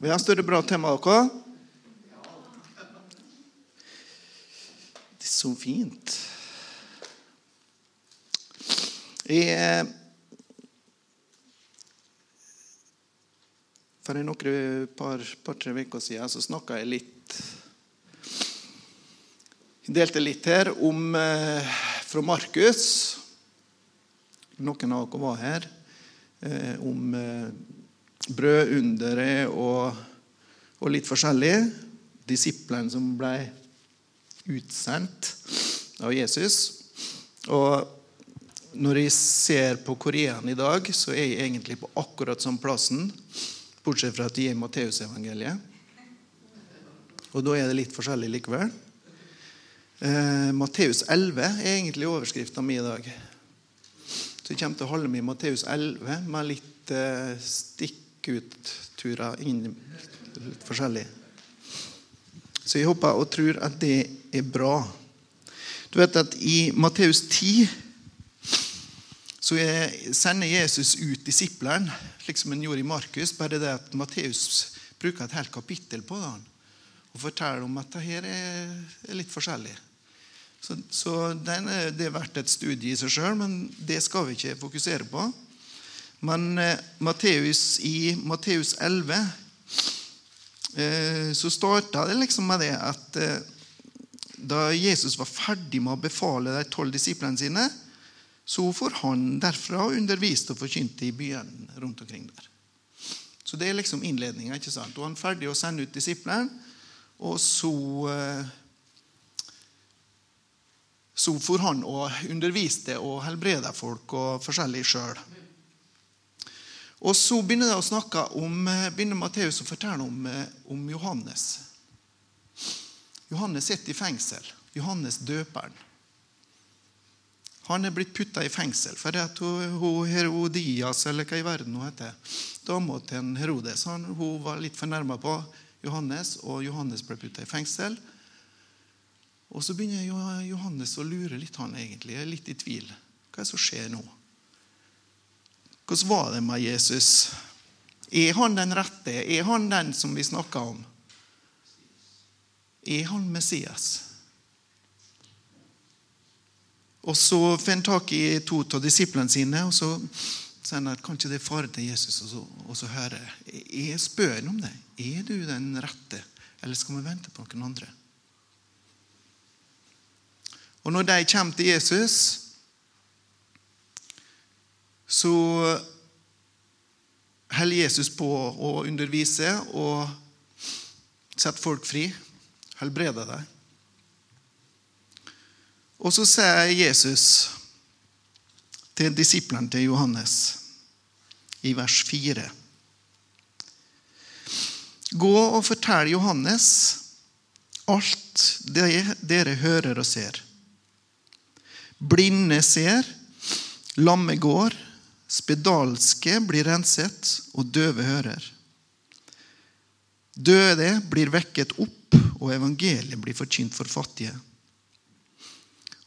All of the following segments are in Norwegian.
Ja, har større bra til med dere? Det er så fint. Jeg, for noen par-tre par, uker siden så snakka jeg litt Jeg delte litt her om eh, fra Markus. Noen av dere var her. Eh, om eh, brødunderet og, og litt forskjellig. Disiplene som ble utsendt av Jesus. Og når jeg ser på Koreaen i dag, så er jeg egentlig på akkurat samme plassen, bortsett fra at jeg er Matteusevangeliet. Og da er det litt forskjellig likevel. Eh, Matteus 11 er egentlig overskrifta mi i dag. Så jeg kommer til å holde meg i Matteus 11 med litt eh, stikkutturer inn litt forskjellig. Så jeg håper og tror at det er bra. Du vet at i Matteus 10 så sender Jesus ut disiplene, slik som han gjorde i Markus. Bare det at Matteus bruker et helt kapittel på det og forteller om at det her er litt forskjellig. Så, så den, Det er verdt et studie i seg sjøl, men det skal vi ikke fokusere på. Men eh, Matteus, i Matteus 11 eh, så starta det liksom med det at eh, da Jesus var ferdig med å befale de tolv disiplene sine, så får han derfra undervist og forkynte i byene rundt omkring der. Så det er liksom innledninga. Og han er ferdig å sende ut disiplene, og så eh, så for han og underviste og helbreda folk og forskjellig sjøl. Og så begynner de å snakke om, eh, begynner Matteus å fortelle om, eh, om Johannes. Johannes sitter i fengsel. Johannes døperen. Han er blitt putta i fengsel for at hun, Herodias, eller hva i verden hun heter, dama til Herodes, han, hun var litt fornærma på Johannes, og Johannes ble putta i fengsel. Og så begynner Johannes å lure litt, han egentlig. Jeg er litt i tvil. Hva er det som skjer nå? Hvordan var det med Jesus? Er han den rette? Er han den som vi snakker om? Er han Messias? Og Så han tak i to av disiplene sine og så sier han at kanskje det er fare til Jesus. Og så, og så hører jeg spør om det. Er du den rette, eller skal vi vente på noen andre? Og når de kommer til Jesus, så holder Jesus på å undervise og sette folk fri. Helbreder dem. Og så sier Jesus til disiplene til Johannes i vers 4 Gå og fortell Johannes alt det dere hører og ser. Blinde ser, lamme går, spedalske blir renset, og døve hører. Døde blir vekket opp, og evangeliet blir forkynt for fattige.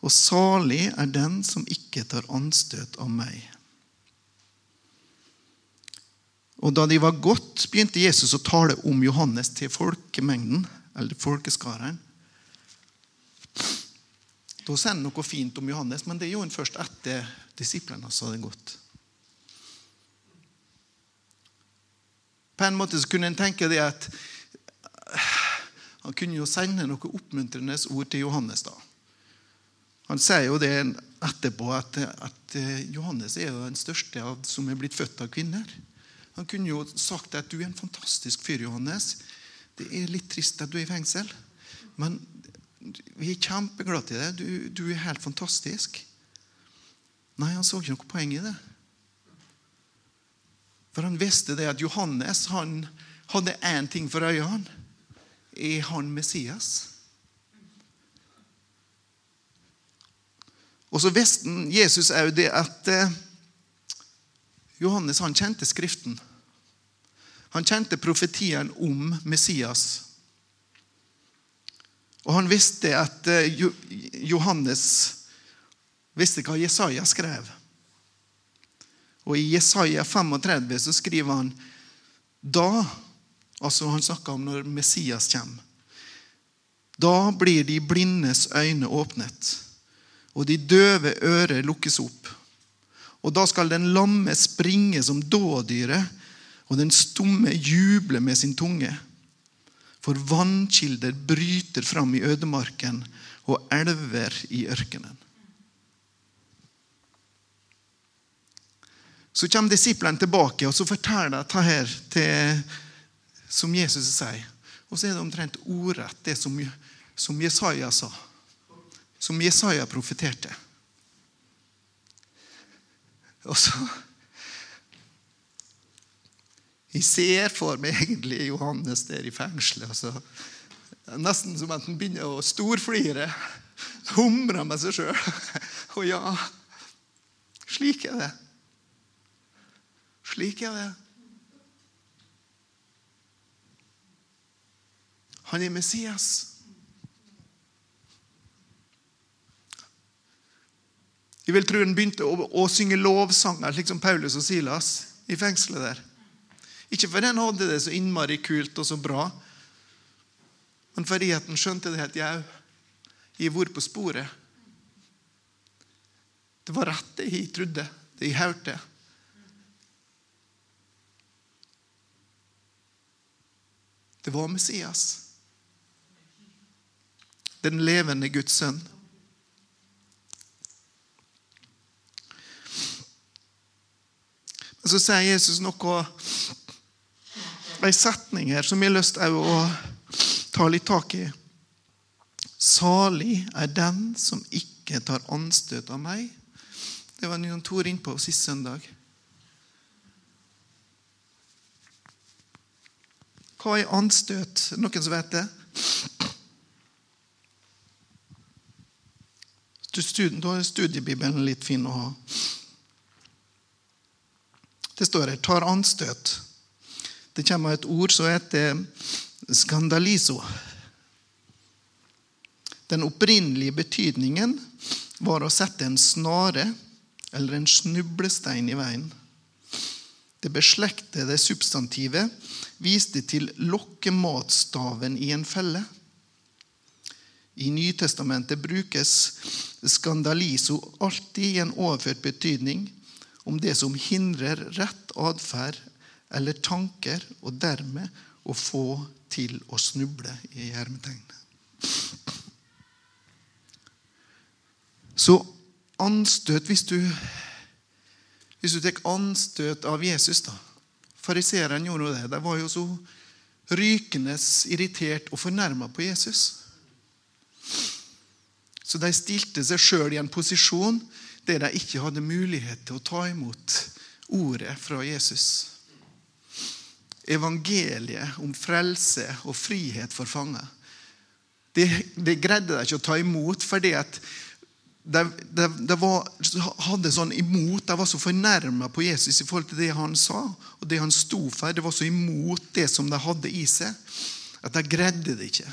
Og salig er den som ikke tar anstøt av meg. Og Da de var gått, begynte Jesus å tale om Johannes til folkemengden, eller folkeskaren. Da sier han noe fint om Johannes, men det gjorde han først etter disiplene hadde gått. På en måte så kunne en tenke det at han kunne jo sende noe oppmuntrende ord til Johannes. da. Han sier jo det etterpå, at, at Johannes er jo den største av, som er blitt født av kvinner. Han kunne jo sagt at du er en fantastisk fyr, Johannes. Det er litt trist at du er i fengsel, men vi er kjempeglade til deg. Du, du, er helt fantastisk. Nei, han så ikke noe poeng i det. For han visste det at Johannes han hadde én ting for øynene. Er han Messias? Og så visste Jesus òg det at eh, Johannes han kjente Skriften. Han kjente profetien om Messias. Og han visste at eh, Johannes visste hva Jesaja skrev. Og I Jesaja 35 så skriver han da Altså Han snakker om når Messias kommer. Da blir de blindes øyne åpnet, og de døve ører lukkes opp. Og da skal den lamme springe som dådyret, og den stumme juble med sin tunge. For vannkilder bryter fram i ødemarken og elver i ørkenen. Så kommer disiplene tilbake og så forteller de dette her til, som Jesus sier. Og så er det omtrent ordrett det som, som Jesaja sa. Som Jesaja profeterte. Og så Jeg ser for meg egentlig Johannes der i fengselet. Altså. Nesten som at han begynner å storflire. Humrer med seg sjøl. Og ja, slik er det. Slik er det. Han er Messias. Jeg vil tro han begynte å, å synge lovsanger, slik som Paulus og Silas i fengselet der. Ikke fordi han hadde det så innmari kult og så bra, men fordi han skjønte det at jeg, jeg har vært på sporet. Det var rett, det jeg trodde, det jeg hørte. Det var Messias. Den levende Guds sønn. Men så sier Jesus noe en setning her som jeg har lyst til å ta litt tak i. Salig er den som ikke tar anstøt av meg. Det var Jon Tor innpå sist søndag. Hva er anstøt? Noen som vet det? Da er studiebibelen litt fin å ha. Det står her 'tar anstøt'. Det kommer et ord som heter skandaliso. Den opprinnelige betydningen var å sette en snare eller en snublestein i veien. Det beslektede substantivet viste til lokkematstaven i en felle. I Nytestamentet brukes skandaliso alltid i en overført betydning om det som hindrer rett atferd eller tanker, og dermed å få til å snuble i hermetegnet. Så anstøt hvis du hvis du tar anstøt av Jesus da. Fariseerne gjorde det. De var jo så rykende irritert og fornærma på Jesus. Så de stilte seg sjøl i en posisjon der de ikke hadde mulighet til å ta imot ordet fra Jesus evangeliet om frelse og frihet for fanger. Det, det greide de ikke å ta imot fordi at de, de, de var, hadde sånn imot, de var så fornærma på Jesus i forhold til det han sa og det han sto for. Det var så imot det som de hadde i seg, at de greide det ikke.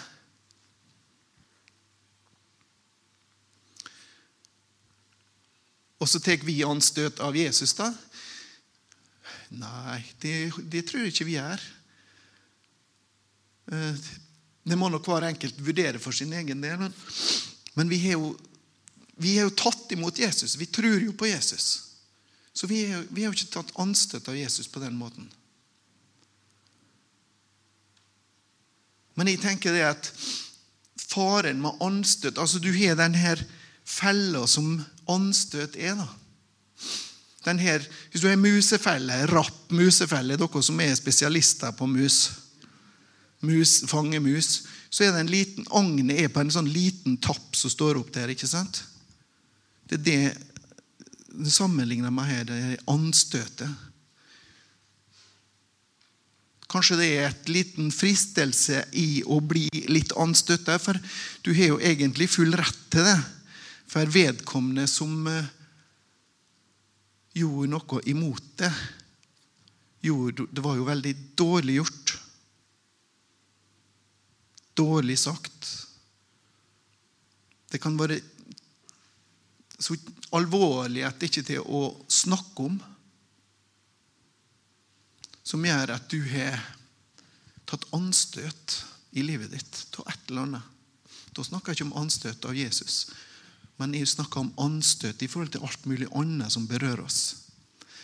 Og så tar vi anstøt av Jesus. da, Nei, det, det tror jeg ikke vi er. Eh, det må nok hver enkelt vurdere for sin egen del. Men vi, har jo, vi har jo tatt imot Jesus. Vi tror jo på Jesus. Så vi har jo ikke tatt anstøt av Jesus på den måten. Men jeg tenker det at faren med anstøt altså Du har den her fella som anstøt er. da. Her, hvis du har musefelle, rapp musefelle, dere som er spesialister på mus, mus fange mus, så er det en liten agnet er på en sånn liten tapp som står opp der. ikke sant? Det er det det sammenligner med her, det er anstøtet. Kanskje det er et liten fristelse i å bli litt anstøtta, for du har jo egentlig full rett til det. For vedkommende som eh, gjorde noe imot det. det var jo veldig dårlig gjort. Dårlig sagt. Det kan være så alvorlig at det ikke er til å snakke om, som gjør at du har tatt anstøt i livet ditt av et eller annet. Da snakker jeg ikke om anstøt av Jesus, men jeg snakker om anstøt i forhold til alt mulig annet som berører oss.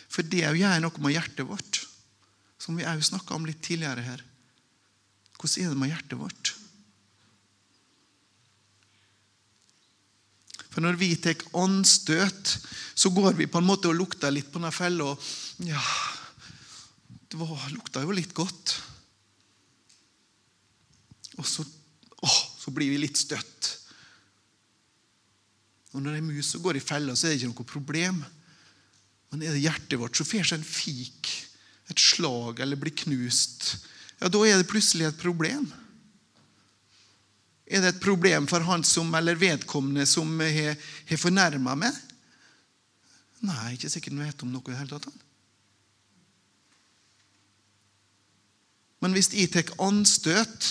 For det gjør noe med hjertet vårt, som vi òg snakka om litt tidligere her. Hvordan er det med hjertet vårt? For når vi tar anstøt, så går vi på en måte og lukter litt på denne fella. Ja, det var, lukta jo litt godt. Og så, å, så blir vi litt støtt. Og når ei mus går i fella, så er det ikke noe problem. Men er det hjertet vårt, så får seg en fik, et slag eller blir knust, ja, da er det plutselig et problem. Er det et problem for han som, eller vedkommende som har, fornærma meg? Nei, ikke sikkert han vet om noe i det hele tatt. Men hvis jeg tar anstøt,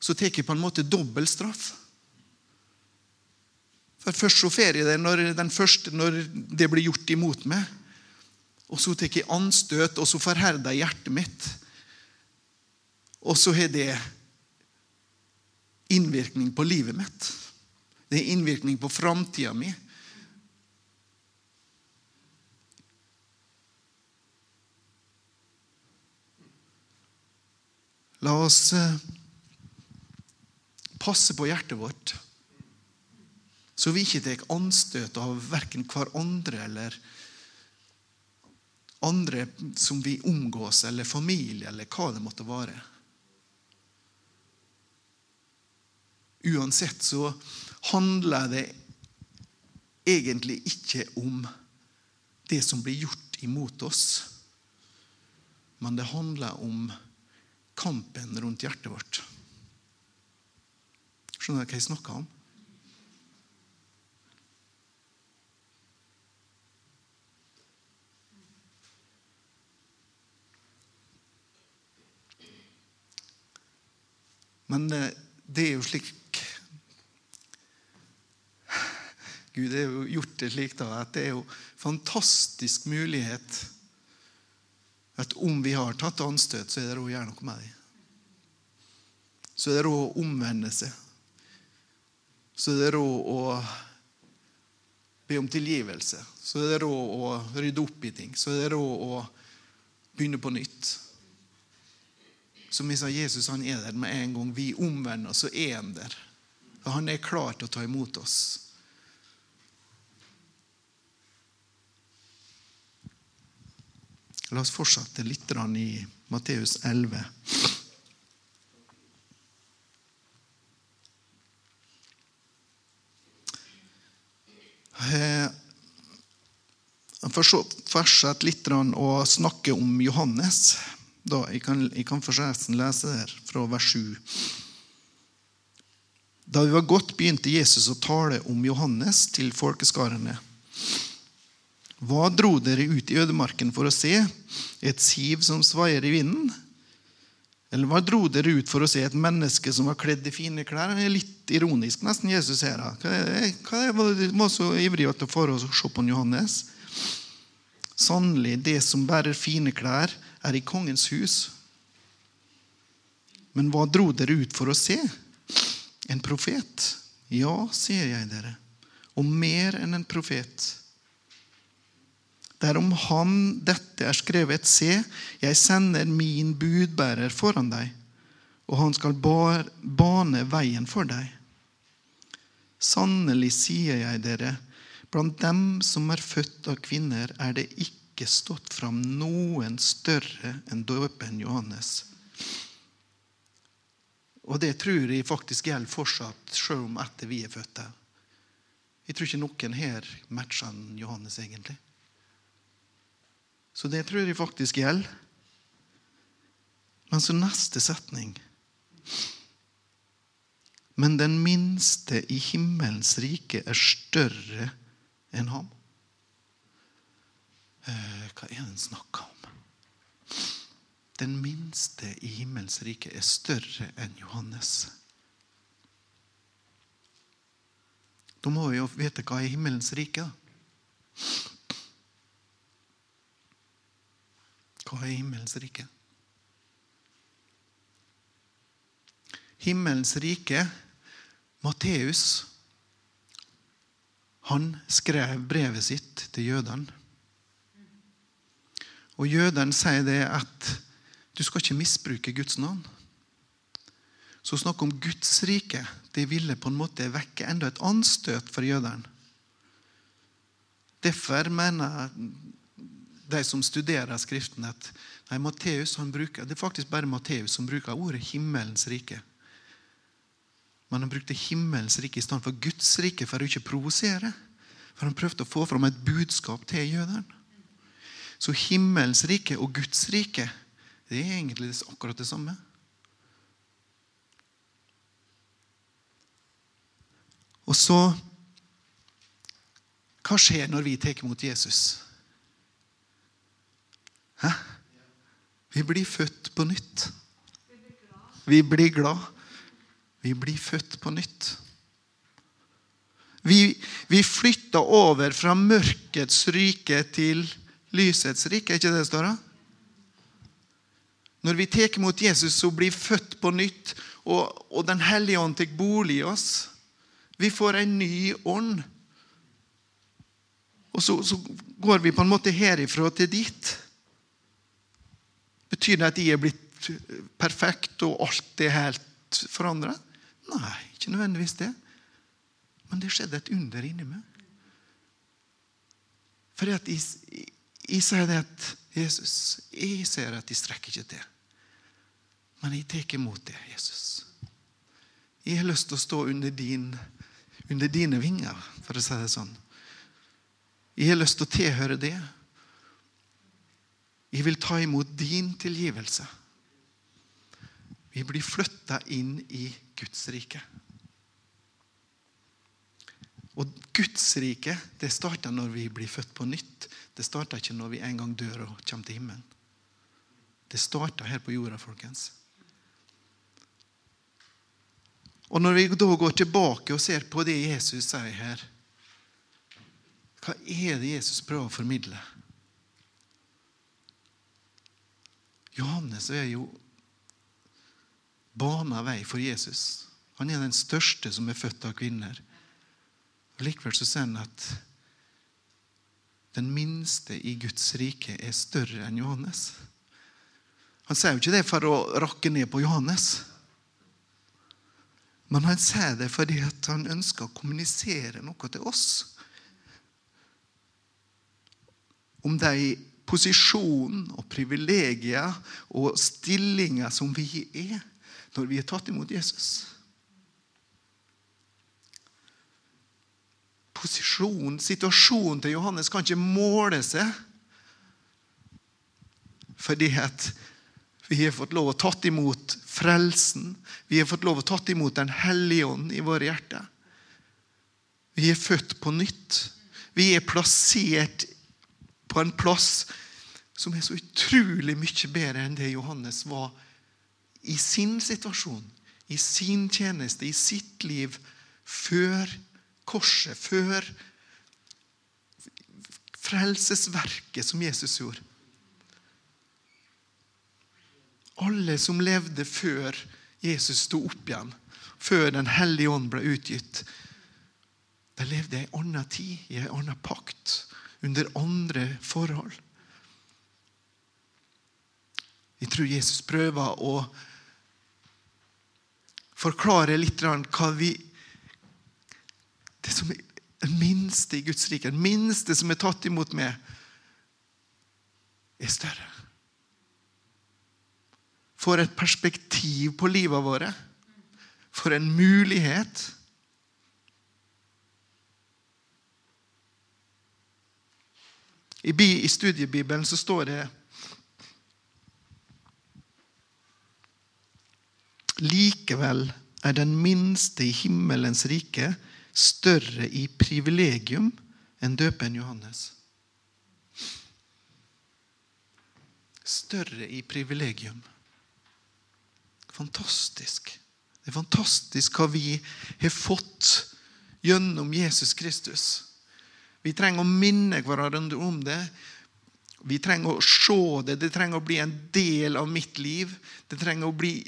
så tar jeg på en måte dobbel straff. For Først så får jeg det når, den første, når det blir gjort imot meg. Og så tar jeg anstøt, og så forherder jeg hjertet mitt. Og så har det innvirkning på livet mitt. Det har innvirkning på framtida mi. La oss eh, passe på hjertet vårt, så vi ikke tar anstøt av verken hverandre eller andre som vi omgås, eller familie, eller hva det måtte være. Uansett så handler det egentlig ikke om det som blir gjort imot oss, men det handler om kampen rundt hjertet vårt. Skjønner dere hva jeg snakker om? Men eh, det er jo slik Gud har jo gjort det slik da, at det er jo fantastisk mulighet at om vi har tatt anstøt, så er det råd å gjøre noe med det. Så er det råd å omvende seg. Så er det råd å be om tilgivelse. Så er det råd å rydde opp i ting. Så er det råd å begynne på nytt. Som vi sa, Jesus han er der med en gang vi omvender oss, så er han der. Og Han er klar til å ta imot oss. La oss fortsette litt i Matteus 11. Jeg fortsetter litt å snakke om Johannes. Da, jeg kan, jeg kan forresten lese her fra vers 7. Da vi var godt, begynte Jesus å tale om Johannes til folkeskarene. Hva dro dere ut i ødemarken for å se? Et siv som svaier i vinden? Eller hva dro dere ut for å se et menneske som var kledd i fine klær? Det er litt ironisk, nesten, Jesus her. Hva var det så ivrig for å se på Johannes? Sannelig, det som bærer fine klær, er i kongens hus. Men hva dro dere ut for å se? En profet? Ja, sier jeg dere. Og mer enn en profet. Derom ham dette er skrevet, se, jeg sender min budbærer foran deg, og han skal bane veien for deg. Sannelig sier jeg dere, blant dem som er født av kvinner, er det ikke stått fram noen større enn døpen Johannes. Og det tror jeg faktisk gjelder fortsatt, selv om etter vi er født her. Jeg tror ikke noen her matcher Johannes, egentlig. Så det tror jeg faktisk gjelder. Men så neste setning. Men den minste i himmelens rike er større enn ham. Eh, hva er det han snakker om? Den minste i himmelens rike er større enn Johannes. Da må vi jo vite hva er himmelens rike. da. Hva er himmelens rike? himmelens rike Matteus han skrev brevet sitt til jødene. Og jødene sier det at du skal ikke misbruke Guds navn. Så å snakke om Guds rike det ville på en måte vekke enda et anstøt for jødene. Derfor mener de som studerer Skriften, at nei, Matteus, han bruker, det er faktisk bare Matteus som bruker ordet 'himmelens rike'. Men han brukte himmelens rike i stedet for Guds rike for å ikke provosere. For han prøvde å få fram et budskap til jødene. Så himmelens rike og Guds rike det er egentlig akkurat det samme. Og så Hva skjer når vi tar imot Jesus? Hæ? Vi blir født på nytt. Vi blir glad. Vi blir født på nytt. Vi, vi flytter over fra mørkets rike til lysets rike. Er ikke det det står? da? Når vi tar imot Jesus, så blir vi født på nytt, og, og Den hellige ånd tar bolig i oss. Vi får en ny ånd. Og så, så, går vi på en måte herifra til dit. Betyr det at jeg er blitt perfekt, og alt er helt forandra? Nei, ikke nødvendigvis det. Men det skjedde et under inni meg. For jeg, jeg, sier det at Jesus, jeg ser at de strekker ikke til. Men jeg tar imot det, Jesus. Jeg har lyst til å stå under, din, under dine vinger, for å si det sånn. Jeg har lyst til å tilhøre det. Jeg vil ta imot din tilgivelse. Vi blir flytta inn i Guds rike. Og Guds rike det starter når vi blir født på nytt. Det starter ikke når vi en gang dør og kommer til himmelen. Det starter her på jorda, folkens. Og Når vi da går tilbake og ser på det Jesus sier her, hva er det Jesus prøver å formidle? Johannes er jo bana vei for Jesus. Han er den største som er født av kvinner. Og Likevel så sier han at den minste i Guds rike er større enn Johannes. Han sier jo ikke det for å rakke ned på Johannes. Men han sier det fordi han ønsker å kommunisere noe til oss. Om de posisjonen og privilegier og stillinger som vi er når vi er tatt imot Jesus. posisjonen, situasjonen til Johannes kan ikke måle seg. Fordi at vi har fått lov å tatt imot frelsen. Vi har fått lov å tatt imot Den hellige ånd i våre hjerter. Vi er født på nytt. Vi er plassert en plass som er så utrolig mye bedre enn det Johannes var i sin situasjon, i sin tjeneste, i sitt liv før korset, før frelsesverket som Jesus gjorde. Alle som levde før Jesus sto opp igjen, før Den hellige ånd ble utgitt, de levde i en annen tid, i en annen pakt, under andre forhold. Jeg tror Jesus prøver å forklare litt hva vi det som er det minste i Guds rike, det minste som er tatt imot meg, er større. For et perspektiv på livet våre. For en mulighet. I studiebibelen så står det Likevel er den minste i himmelens rike større i privilegium enn døperen Johannes. Større i privilegium. Fantastisk. Det er fantastisk hva vi har fått gjennom Jesus Kristus. Vi trenger å minne hverandre om det. Vi trenger å se det. Det trenger å bli en del av mitt liv. Det trenger å bli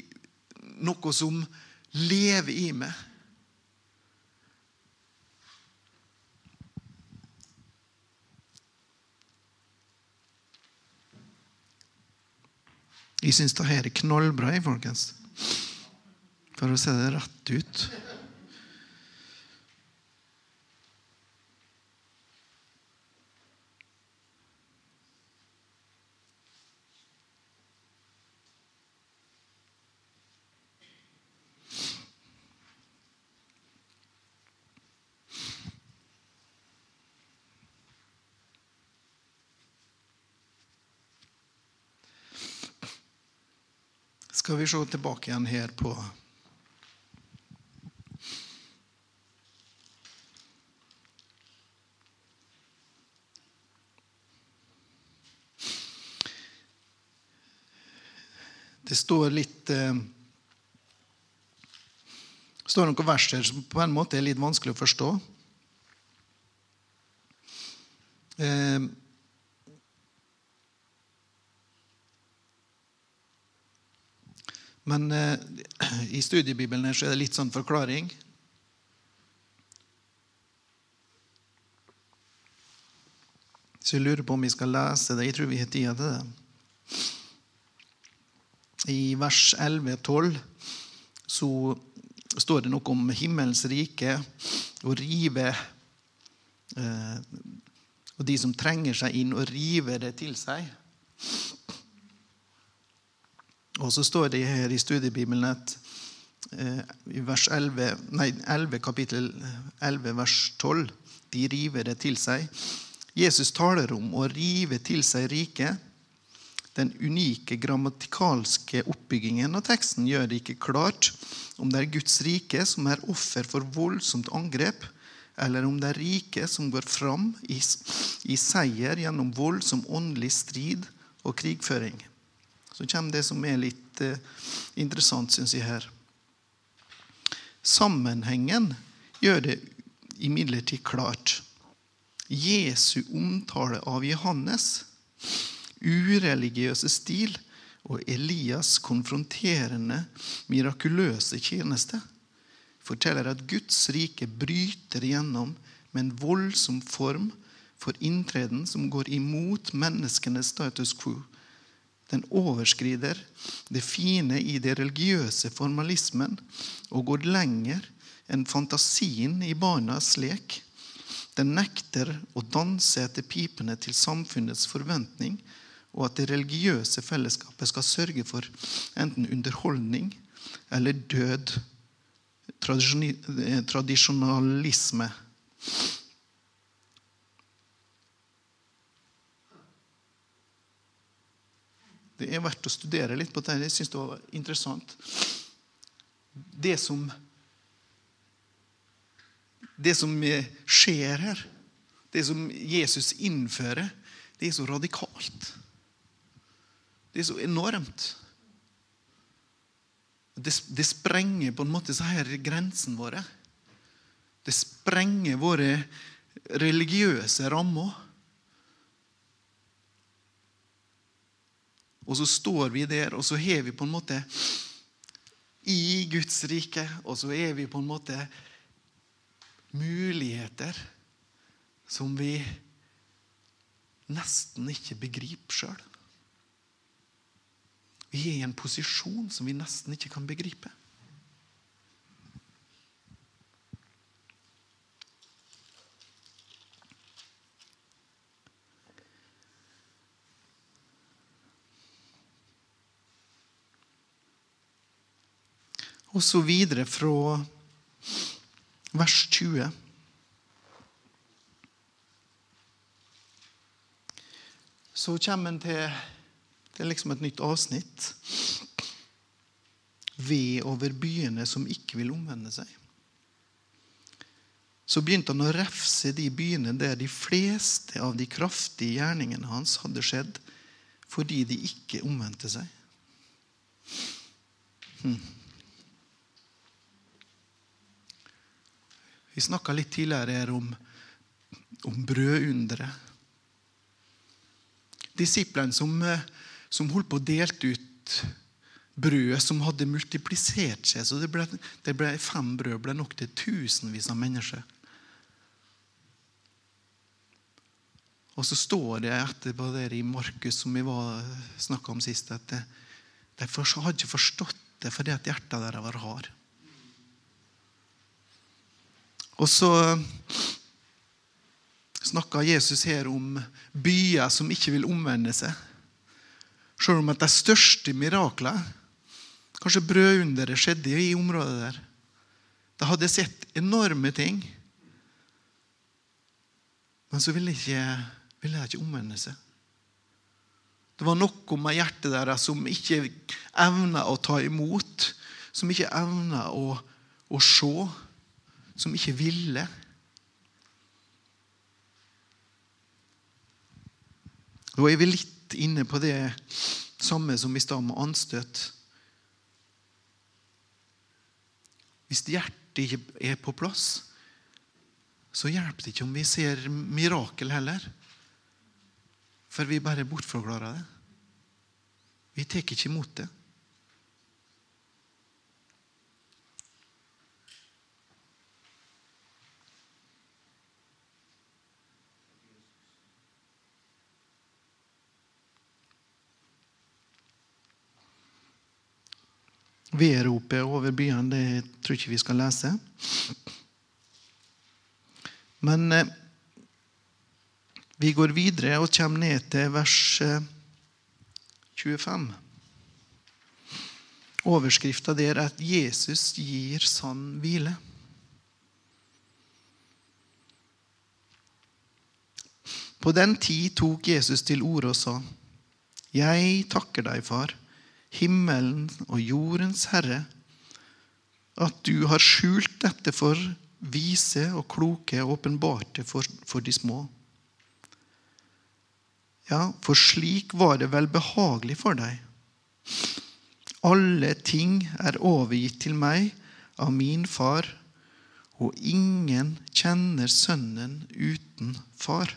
noe som lever i meg. Jeg syns det her er knallbra, folkens. For å se det rett ut. Skal vi se tilbake igjen her på Det står litt eh, Det står noen vers her som på en måte er litt vanskelig å forstå. Men eh, i studiebibelen så er det litt sånn forklaring. Så jeg lurer på om vi skal lese det. Jeg tror vi har tida til det. I vers 11-12 så står det noe om himmelens rike å rive eh, Og de som trenger seg inn, og rive det til seg. Og så står det her i studiebibelen at eh, i vers 11, nei, 11, kapittel 11, vers 12 De river det til seg. Jesus taler om å rive til seg riket. Den unike grammatikalske oppbyggingen av teksten gjør det ikke klart om det er Guds rike som er offer for voldsomt angrep, eller om det er riket som går fram i, i seier gjennom voldsom åndelig strid og krigføring. Så kommer det som er litt eh, interessant, syns jeg, her. Sammenhengen gjør det imidlertid klart. Jesu omtale av Johannes, ureligiøse stil og Elias' konfronterende, mirakuløse tjeneste forteller at Guds rike bryter igjennom med en voldsom form for inntreden som går imot menneskenes status quo den overskrider det fine i det religiøse formalismen og går lenger enn fantasien i barnas lek. Den nekter å danse etter pipene til samfunnets forventning, og at det religiøse fellesskapet skal sørge for enten underholdning eller død tradisjonalisme. Det er verdt å studere litt på dette. Jeg syns det var interessant. Det som, det som skjer her, det som Jesus innfører, det er så radikalt. Det er så enormt. Det, det sprenger på en måte så her grensene våre. Det sprenger våre religiøse rammer. Og så står vi der, og så har vi på en måte i Guds rike, og så er vi på en måte muligheter som vi nesten ikke begriper sjøl. Vi er i en posisjon som vi nesten ikke kan begripe. Og så videre fra vers 20. Så kommer en til, til liksom et nytt avsnitt. Ved over byene som ikke vil omvende seg. Så begynte han å refse de byene der de fleste av de kraftige gjerningene hans hadde skjedd, fordi de ikke omvendte seg. Hmm. Vi snakka litt tidligere her om, om brødunderet. Disiplene som, som holdt på å delte ut brødet som hadde multiplisert seg. Så det ble, det ble fem brød ble nok til tusenvis av mennesker. Og så står det etterpå der i Markus, som vi snakka om sist, at de, de hadde ikke forstått det fordi at hjertet deres var hard. Og så snakka Jesus her om byer som ikke vil omvende seg. Selv om at de største miraklene, kanskje brødunderet, skjedde i området der. De hadde sett enorme ting. Men så ville, ikke, ville de ikke omvende seg. Det var noe med hjertet deres som ikke evna å ta imot, som ikke evna å, å se, som ikke ville. Da er vi litt inne på det samme som i stad med anstøt. Hvis hjertet ikke er på plass, så hjelper det ikke om vi ser mirakel heller. For vi bare bortforklarer det. Vi tar ikke imot det. Vedropet over byene det tror jeg ikke vi skal lese. Men eh, vi går videre og kommer ned til vers 25. Overskrifta der er at Jesus gir sann hvile. På den tid tok Jesus til orde og sa, Jeg takker deg, far himmelen og jordens herre, at du har skjult dette for vise og kloke og åpenbarte for, for de små. Ja, for slik var det vel behagelig for deg. Alle ting er overgitt til meg av min far, og ingen kjenner Sønnen uten far.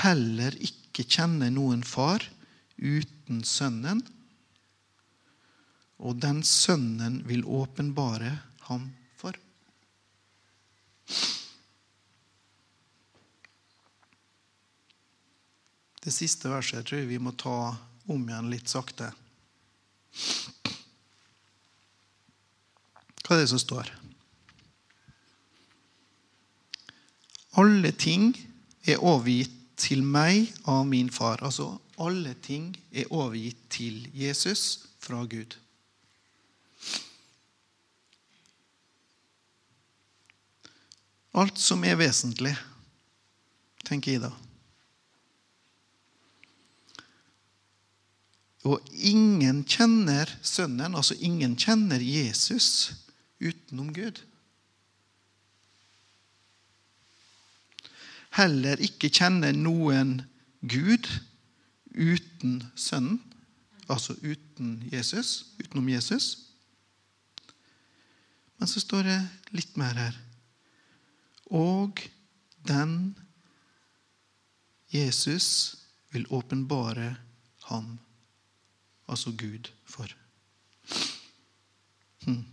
Heller ikke kjenner noen far uten Sønnen, og den Sønnen vil åpenbare ham for. Det siste verset tror jeg vi må ta om igjen litt sakte. Hva er det som står? Alle ting er overgitt til meg av min far. Altså alle ting er overgitt til Jesus fra Gud. Alt som er vesentlig, tenker jeg da. Og ingen kjenner Sønnen, altså ingen kjenner Jesus utenom Gud. Heller ikke kjenner noen Gud uten Sønnen, altså uten Jesus, utenom Jesus. Men så står det litt mer her. Og den Jesus vil åpenbare ham, altså Gud, for. Hmm.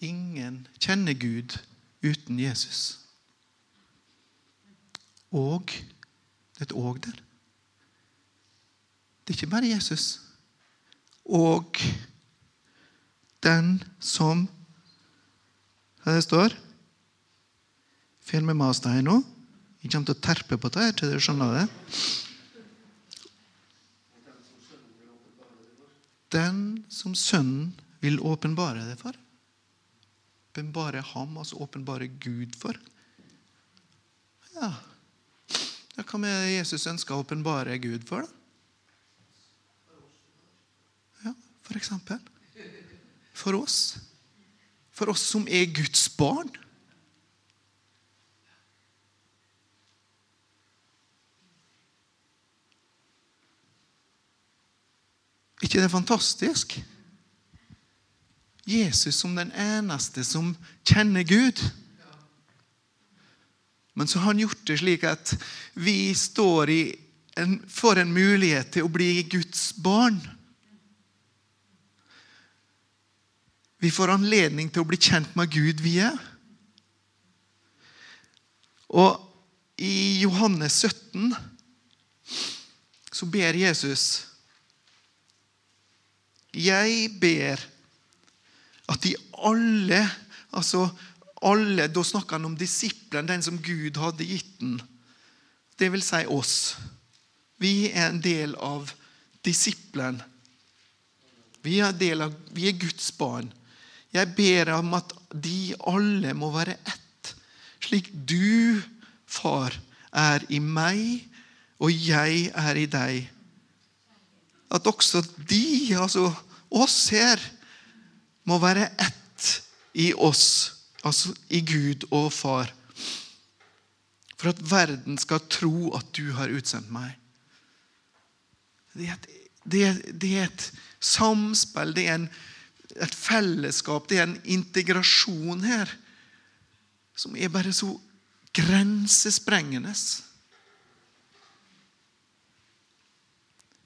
Ingen kjenner Gud uten Jesus. Og det er et og der. Det er ikke bare Jesus. Og den som Her det står? Følg med meg her nå. Jeg kommer til å terpe på det. Tror dere skjønner det. Den som Sønnen vil åpenbare det for. Åpenbare ham, altså åpenbare Gud for. Ja, ja, hva med Jesus ønska å åpenbare Gud for? da? Ja, for eksempel. For oss. For oss som er Guds barn. ikke det er fantastisk? Jesus som den eneste som kjenner Gud. Men så har han gjort det slik at vi står i en, får en mulighet til å bli Guds barn. Vi får anledning til å bli kjent med Gud, vi er. Og i Johannes 17 så ber Jesus Jeg ber at de alle altså alle, Da snakker han om disiplene, den som Gud hadde gitt den. Det vil si oss. Vi er en del av disiplen. Vi er, av, vi er Guds barn. Jeg ber om at de alle må være ett, slik du, far, er i meg, og jeg er i deg. At også de, altså oss her, må være ett i oss, altså i Gud og Far. For at verden skal tro at du har utsendt meg. Det er et, det er, det er et samspill, det er en, et fellesskap, det er en integrasjon her som er bare så grensesprengende.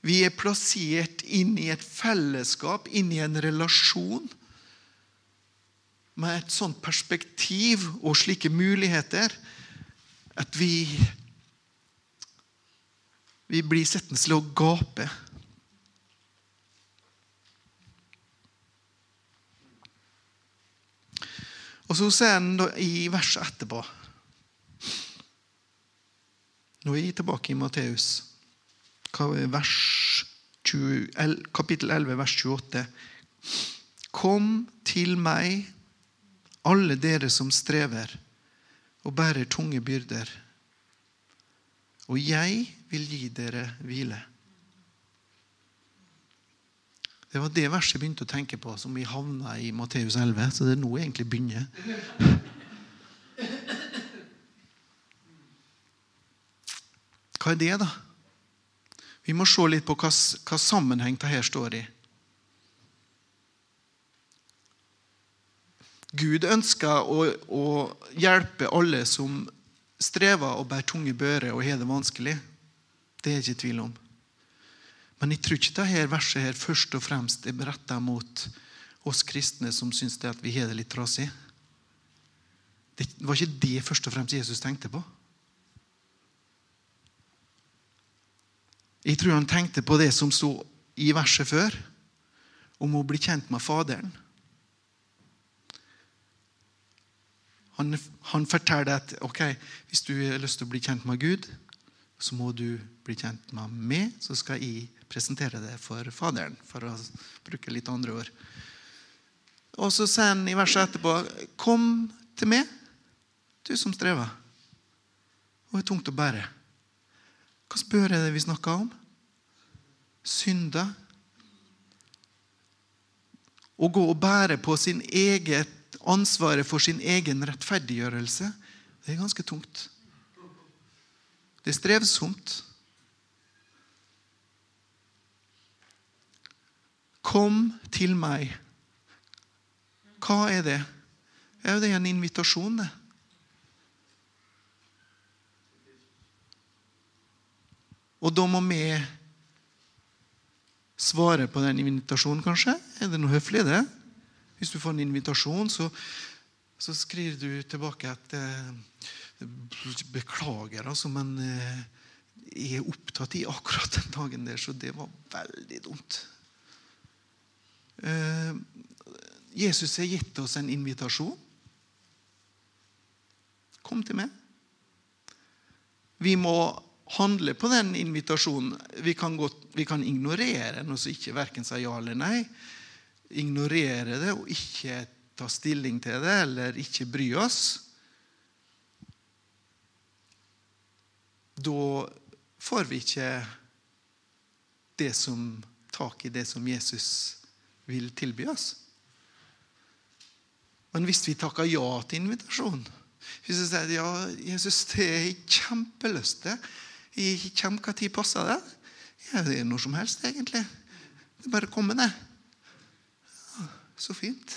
Vi er plassert inn i et fellesskap, inn i en relasjon med et sånt perspektiv og slike muligheter at vi vi blir sittende til å gape. Og så ser en i verset etterpå Nå er jeg tilbake i Matteus, kapittel 11, vers 28. Kom til meg, alle dere som strever og bærer tunge byrder, og jeg vil gi dere hvile. Det var det verset jeg begynte å tenke på, som vi havna i Matteus 11. Så det er nå jeg egentlig begynner. Hva er det, da? Vi må se litt på hva, hva sammenheng det her står i. Gud ønsker å, å hjelpe alle som strever og bærer tunge bører og har det vanskelig. Det er jeg ikke tvil om. Men jeg tror ikke dette verset her først og fremst er retta mot oss kristne som syns at vi har det litt trasig. Det var ikke det først og fremst Jesus tenkte på. Jeg tror han tenkte på det som sto i verset før, om å bli kjent med Faderen. Han, han forteller at ok, hvis du har lyst til å bli kjent med Gud, så må du bli kjent med meg, så skal jeg presentere det for Faderen, for å bruke litt andre ord. Og så sier han i verset etterpå Kom til meg, du som strever og er tungt å bære. Hva spør jeg det vi snakker om? Synder. Å gå og bære på sin eget ansvaret for sin egen rettferdiggjørelse, det er ganske tungt. Det er strevsomt. Kom til meg. Hva er det? Ja, det er en invitasjon, det. Og da må vi svare på den invitasjonen, kanskje? Er det noe høflig, i det? Hvis du får en invitasjon, så, så skriver du tilbake at eh, Beklager, altså, men eh, jeg er opptatt i akkurat den dagen der, så det var veldig dumt. Eh, Jesus har gitt oss en invitasjon. Kom til meg. Vi må handle på den invitasjonen. Vi kan, godt, vi kan ignorere den og ikke verken si ja eller nei. Ignorere det og ikke ta stilling til det eller ikke bry oss. Da får vi ikke det som, tak i det som Jesus vil tilby oss. Men hvis vi takker ja til invitasjonen Hvis vi sier ja, Jesus, det er jeg kjempelyst til Jeg kommer når passer det? Ja, det er når som helst, egentlig. Det er bare å komme ned. Så fint.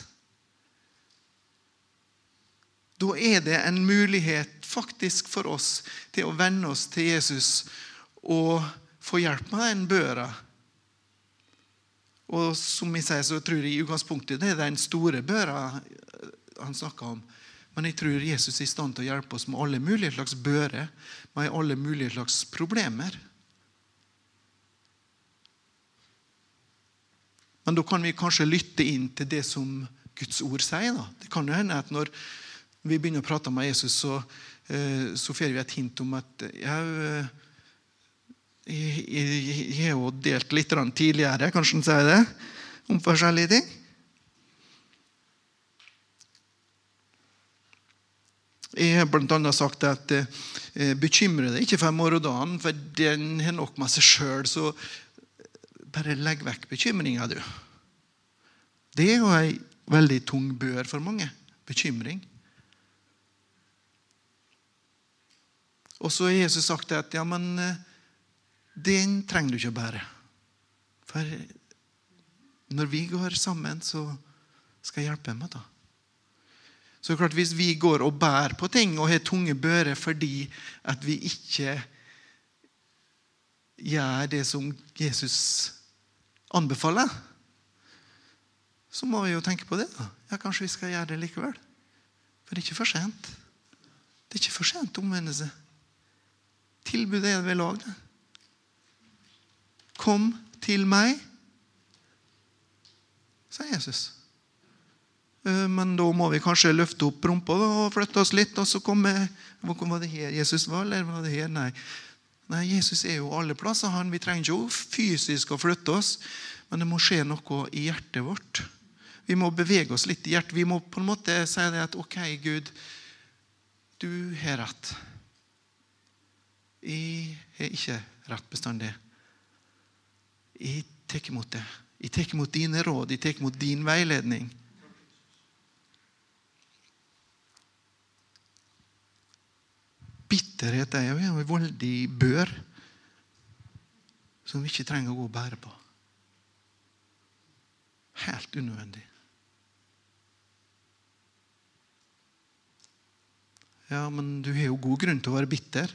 Da er det en mulighet faktisk for oss til å venne oss til Jesus og få hjelp med den børa. Og som jeg sier, så tror jeg i utgangspunktet det er den store børa han snakker om. Men jeg tror Jesus er i stand til å hjelpe oss med alle mulige slags bører, med alle mulige slags problemer. Men da kan vi kanskje lytte inn til det som Guds ord sier. Da. Det kan jo hende at når vi begynner å prate med Jesus, så, eh, så får vi et hint om at eh, jeg, jeg, har jo delt litt tidligere, kanskje han sier det, om forskjellige ting. Jeg har bl.a. sagt at eh, bekymre deg ikke for morgendagen, for den har nok med seg sjøl. Så bare legg vekk bekymringa, du. Det er jo ei veldig tung bør for mange. Bekymring. Og så har Jesus sagt at ja, men eh, den trenger du ikke å bære. For når vi går sammen, så skal jeg hjelpe meg, da. Så klart Hvis vi går og bærer på ting og har tunge bører fordi at vi ikke gjør det som Jesus anbefaler, så må vi jo tenke på det. da. Ja, Kanskje vi skal gjøre det likevel. For det er ikke for sent. Det er ikke for sent å omvende seg. Tilbudet er ved lag. Kom til meg, sa Jesus. Eh, men da må vi kanskje løfte opp rumpa og flytte oss litt. og så komme, Var det her Jesus var, eller var det her? Nei. Nei, Jesus er jo alle plasser. han. Vi trenger ikke fysisk å flytte oss, men det må skje noe i hjertet vårt. Vi må bevege oss litt i hjertet. Vi må på en måte si det at OK, Gud, du har rett. Jeg har ikke rett bestandig. Jeg tar imot det. Jeg tar imot dine råd, jeg tar imot din veiledning. Bitterhet er jo en voldig bør som vi ikke trenger å gå og bære på. Helt unødvendig. Ja, men du har jo god grunn til å være bitter.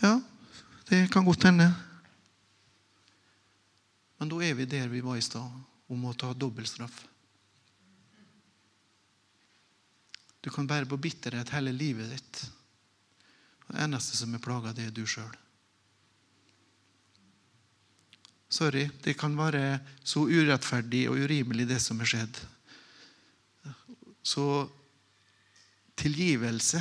Ja, det kan godt hende. Men da er vi der vi var i stad, om å ta dobbeltstraff. Du kan bære på bitterhet hele livet ditt. Det eneste som er plaga, det er du sjøl. Sorry, det kan være så urettferdig og urimelig, det som er skjedd. Så tilgivelse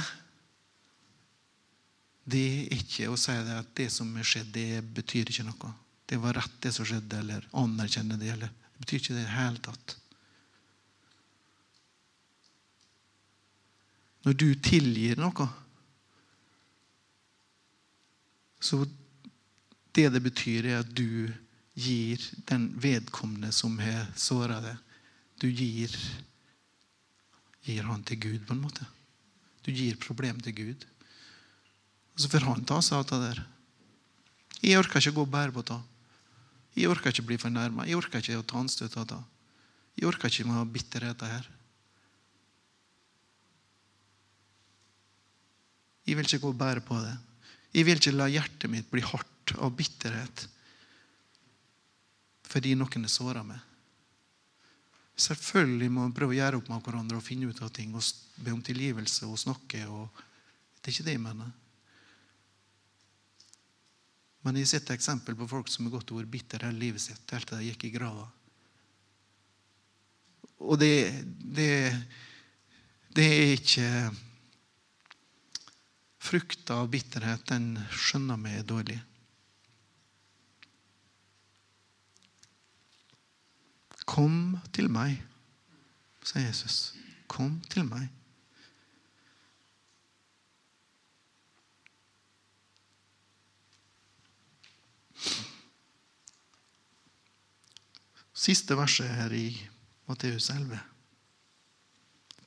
det er ikke å si det at det som er skjedd, det betyr ikke noe. Det var rett, det som skjedde, eller anerkjenne det. Eller. Det betyr ikke det i det hele tatt. Når du tilgir noe, så det det betyr, er at du gir den vedkommende som har såra deg Du gir, gir han til Gud, på en måte. Du gir problemet til Gud. Og så får han ta seg av det der. Jeg orker ikke å gå og bære på det. Jeg orker ikke å bli fornærma. Jeg orker ikke å ta anstøt av det. Jeg orker ikke å ha bitterheter her. Jeg vil ikke gå og bære på det. Jeg vil ikke la hjertet mitt bli hardt av bitterhet fordi noen har såra meg. Selvfølgelig må vi prøve å gjøre opp med hverandre og finne ut av ting og be om tilgivelse og snakke. Og det er ikke det jeg mener. Men jeg har sett eksempel på folk som har gått og vært bitter hele livet sitt helt til de gikk i grava. Og det, det, det er ikke Frukta av bitterhet, den skjønner vi er dårlig. Kom til meg, sier Jesus. Kom til meg. Siste verset her i Matteus 11.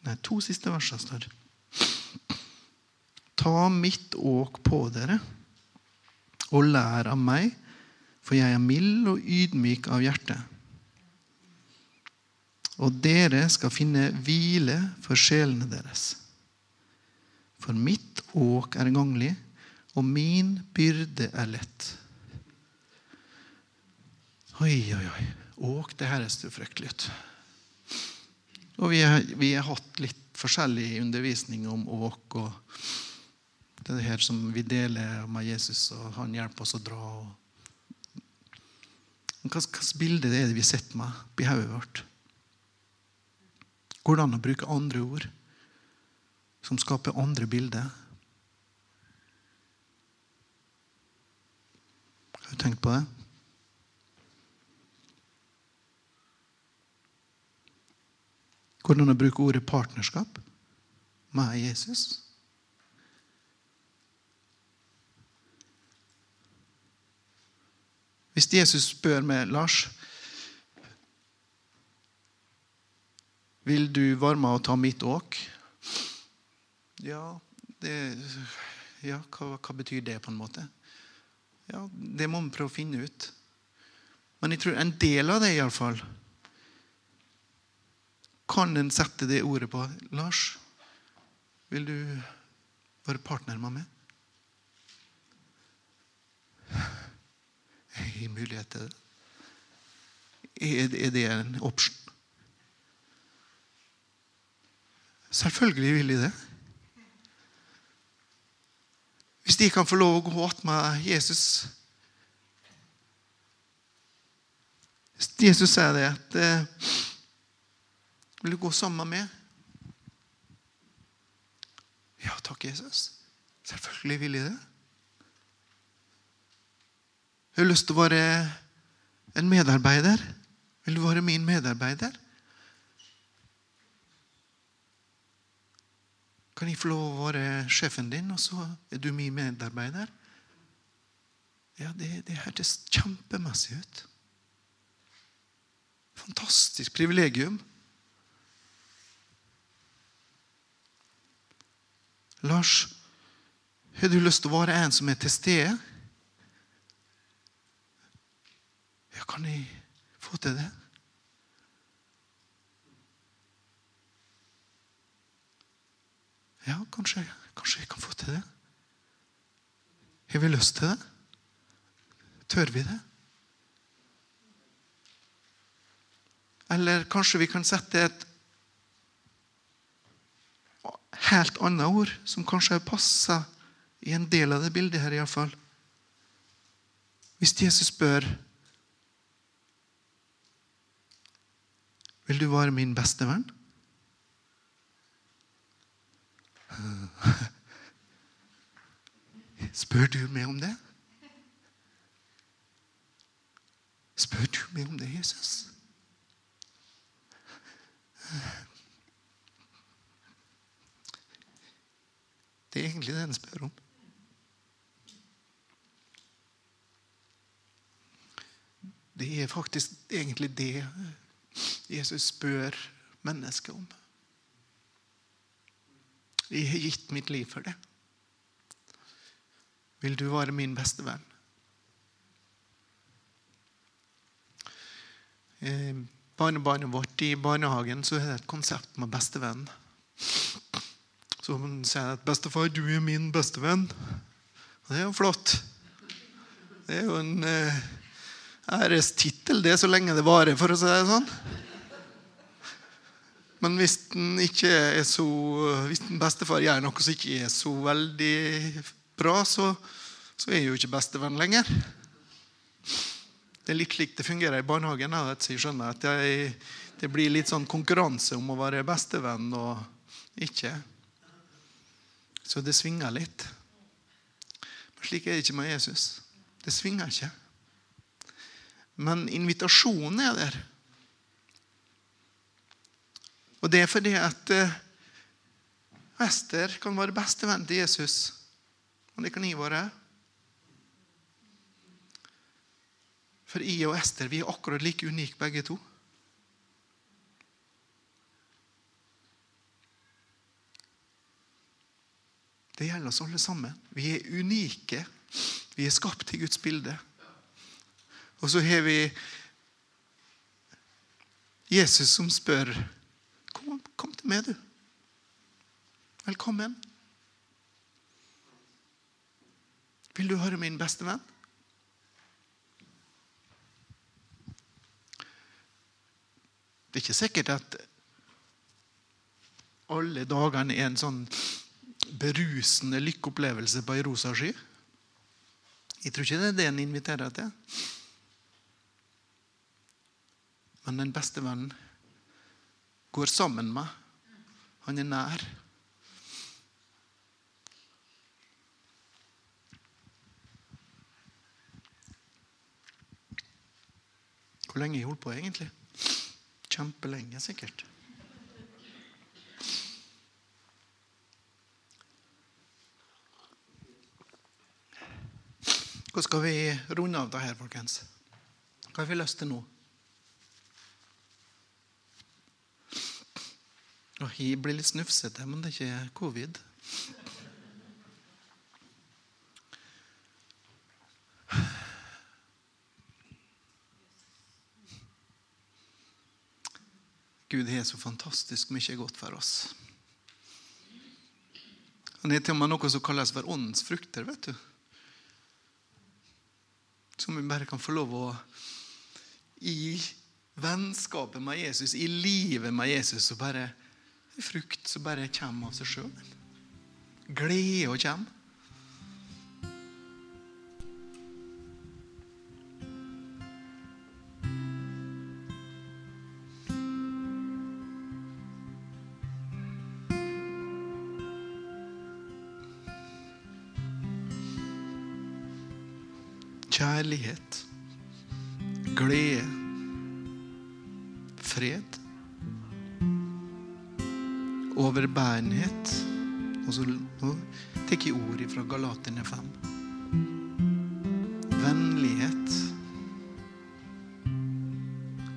Nei, to siste verser står det. Ta mitt åk på dere og lær av meg, for jeg er mild og ydmyk av hjerte. Og dere skal finne hvile for sjelene deres. For mitt åk er ganglig, og min byrde er lett. Oi, oi, oi. Åk, det høres jo fryktelig ut. Og vi har, vi har hatt litt forskjellig undervisning om åk. og Det her som vi deler med Jesus, og han hjelper oss å dra. Slags bilde er det vi sitter med oppi hodet vårt? Går det an å bruke andre ord som skaper andre bilder? Har du tenkt på det? Går det an å bruke ordet partnerskap med Jesus? Hvis Jesus spør meg, Lars Vil du være med og ta mitt åk? Ja, det, ja hva, hva, betyr det, på en måte? Ja, Det må vi prøve å finne ut. Men jeg tror en del av det, iallfall, kan en sette det ordet på. Lars, vil du være partner med meg? Jeg gir mulighet til det. Er det en option? Selvfølgelig vil de det. Hvis de kan få lov å gå med Jesus Jesus sier det at eh, Vil du gå sammen med? Ja takk, Jesus. Selvfølgelig vil jeg det. Jeg har lyst til å være en medarbeider. Vil du være min medarbeider? Kan jeg få lov å være sjefen din, og så er du min medarbeider? Ja, det, det hørtes kjempemessig ut. Fantastisk privilegium. Lars, har du lyst til å være en som er til stede? Ja, kan jeg få til det? Ja, kanskje, kanskje jeg kan få til det. Har vi lyst til det? Tør vi det? Eller kanskje vi kan sette et helt annet ord, som kanskje passer i en del av det bildet her, iallfall. Hvis Jesus spør Vil du være min beste venn? Spør du meg om det? Spør du meg om det, Jesus? Det er egentlig det han spør om. Det er faktisk egentlig det Jesus spør mennesket om. Jeg har gitt mitt liv for det. Vil du være min beste venn? Eh, barnebarnet vårt i barnehagen så er det et konsept med bestevenn. Så hun sier at 'bestefar, du er min bestevenn'. Det er jo flott. Det er jo en eh, ærestittel, det, så lenge det varer, for å si det sånn. Men hvis den er så, hvis den bestefar gjør noe som ikke er så veldig bra, så, så er jeg jo ikke bestevenn lenger. Det er litt slik det fungerer i barnehagen. Jeg skjønner at jeg, det blir litt sånn konkurranse om å være bestevenn og ikke. Så det svinger litt. Men slik er det ikke med Jesus. Det svinger ikke. Men invitasjonen er der. Og det er fordi at eh, Ester kan være bestevenn til Jesus. Og det kan jeg være. For jeg og Ester vi er akkurat like unike begge to. Det gjelder oss alle sammen. Vi er unike. Vi er skapt i Guds bilde. Og så har vi Jesus som spør Kom, kom til meg, du. Velkommen. Vil du høre min beste venn? Det er ikke sikkert at alle dagene er en sånn berusende lykkeopplevelse på ei rosa sky. Jeg tror ikke det er det en inviterer til. Men den beste vennen går sammen med. Han er nær. Hvor lenge har jeg holdt på, egentlig? Kjempelenge, sikkert. Hvordan skal vi runde av det her, folkens? Hva har vi lyst til nå? Jeg blir litt snufsete, men det er ikke covid. Gud har så fantastisk mye godt for oss. Han har til og med noe som kalles for åndens frukter. vet du. Som vi bare kan få lov å I vennskapet med Jesus, i livet med Jesus, så bare frukt som bare kommer av seg sjøl. Glede å komme. Kjærlighet, glede, fred, overbærenhet. Og så nå tar jeg ordet fra Galaterne 5. Vennlighet,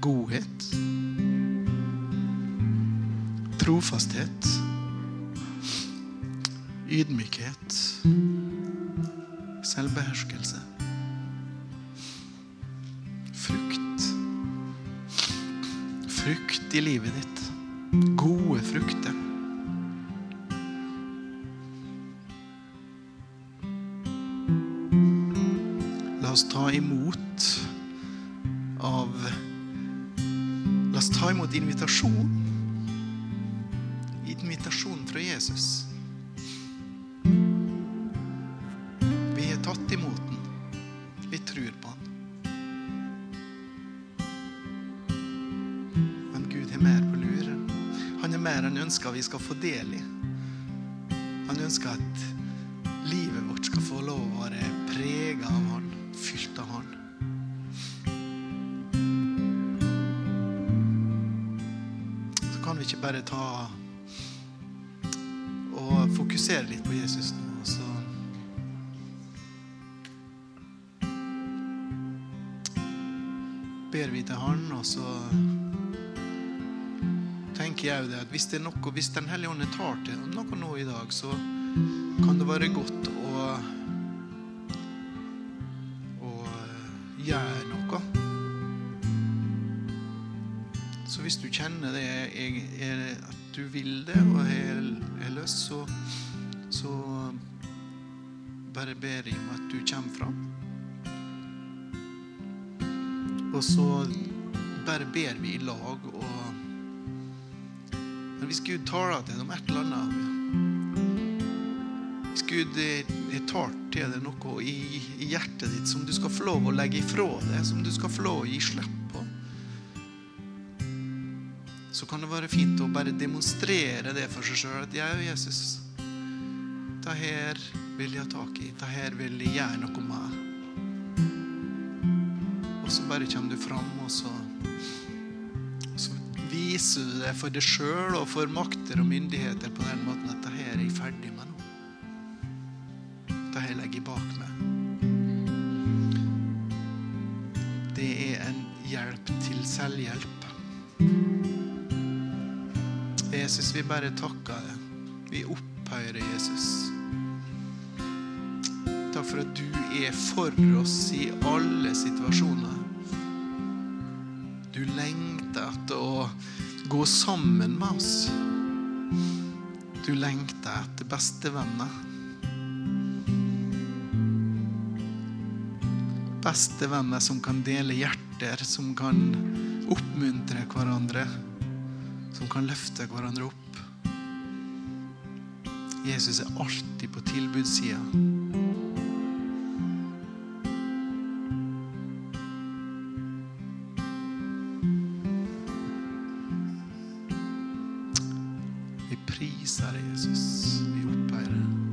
godhet, trofasthet, ydmykhet, selvbeherskelse. Frukt. Frukt i livet ditt. Gode frukter. Oss ta imot av La oss ta imot invitasjon. Invitasjon fra Jesus. Vi har tatt imot den. Vi tror på den. Men Gud har mer på lur. Han er mer enn ønsker vi skal få del i. Han ønsker at bare ta og fokusere litt på Jesus nå, så ber vi til Han, og så tenker jeg jo det at hvis det er noe, hvis Den hellige ånd tar til noe nå i dag, så kan det være godt bare ber jeg om at du kommer fram. Og så bare ber vi i lag og Men hvis Gud taler til deg om et eller annet Hvis Gud har tar til deg noe i, i hjertet ditt som du skal få lov å legge ifra deg, som du skal få lov å gi slipp på, så kan det være fint å bare demonstrere det for seg sjøl. At jeg og Jesus, det her vil jeg ha tak i. Det her vil jeg gjøre noe med. Og så bare kommer du fram, og så, så viser du det for deg sjøl og for makter og myndigheter på den måten at det her er jeg ferdig med nå. Det her legger jeg bak meg. Det er en hjelp til selvhjelp. Jesus, vi bare takker deg. Vi opphøyer Jesus. Er for oss i alle situasjoner. Du lengter etter å gå sammen med oss. Du lengter etter bestevenner. bestevenner som kan dele hjerter, som kan oppmuntre hverandre, som kan løfte hverandre opp. Jesus er alltid på tilbudssida. Vi prisar Jesus. Vi opphøyer deg.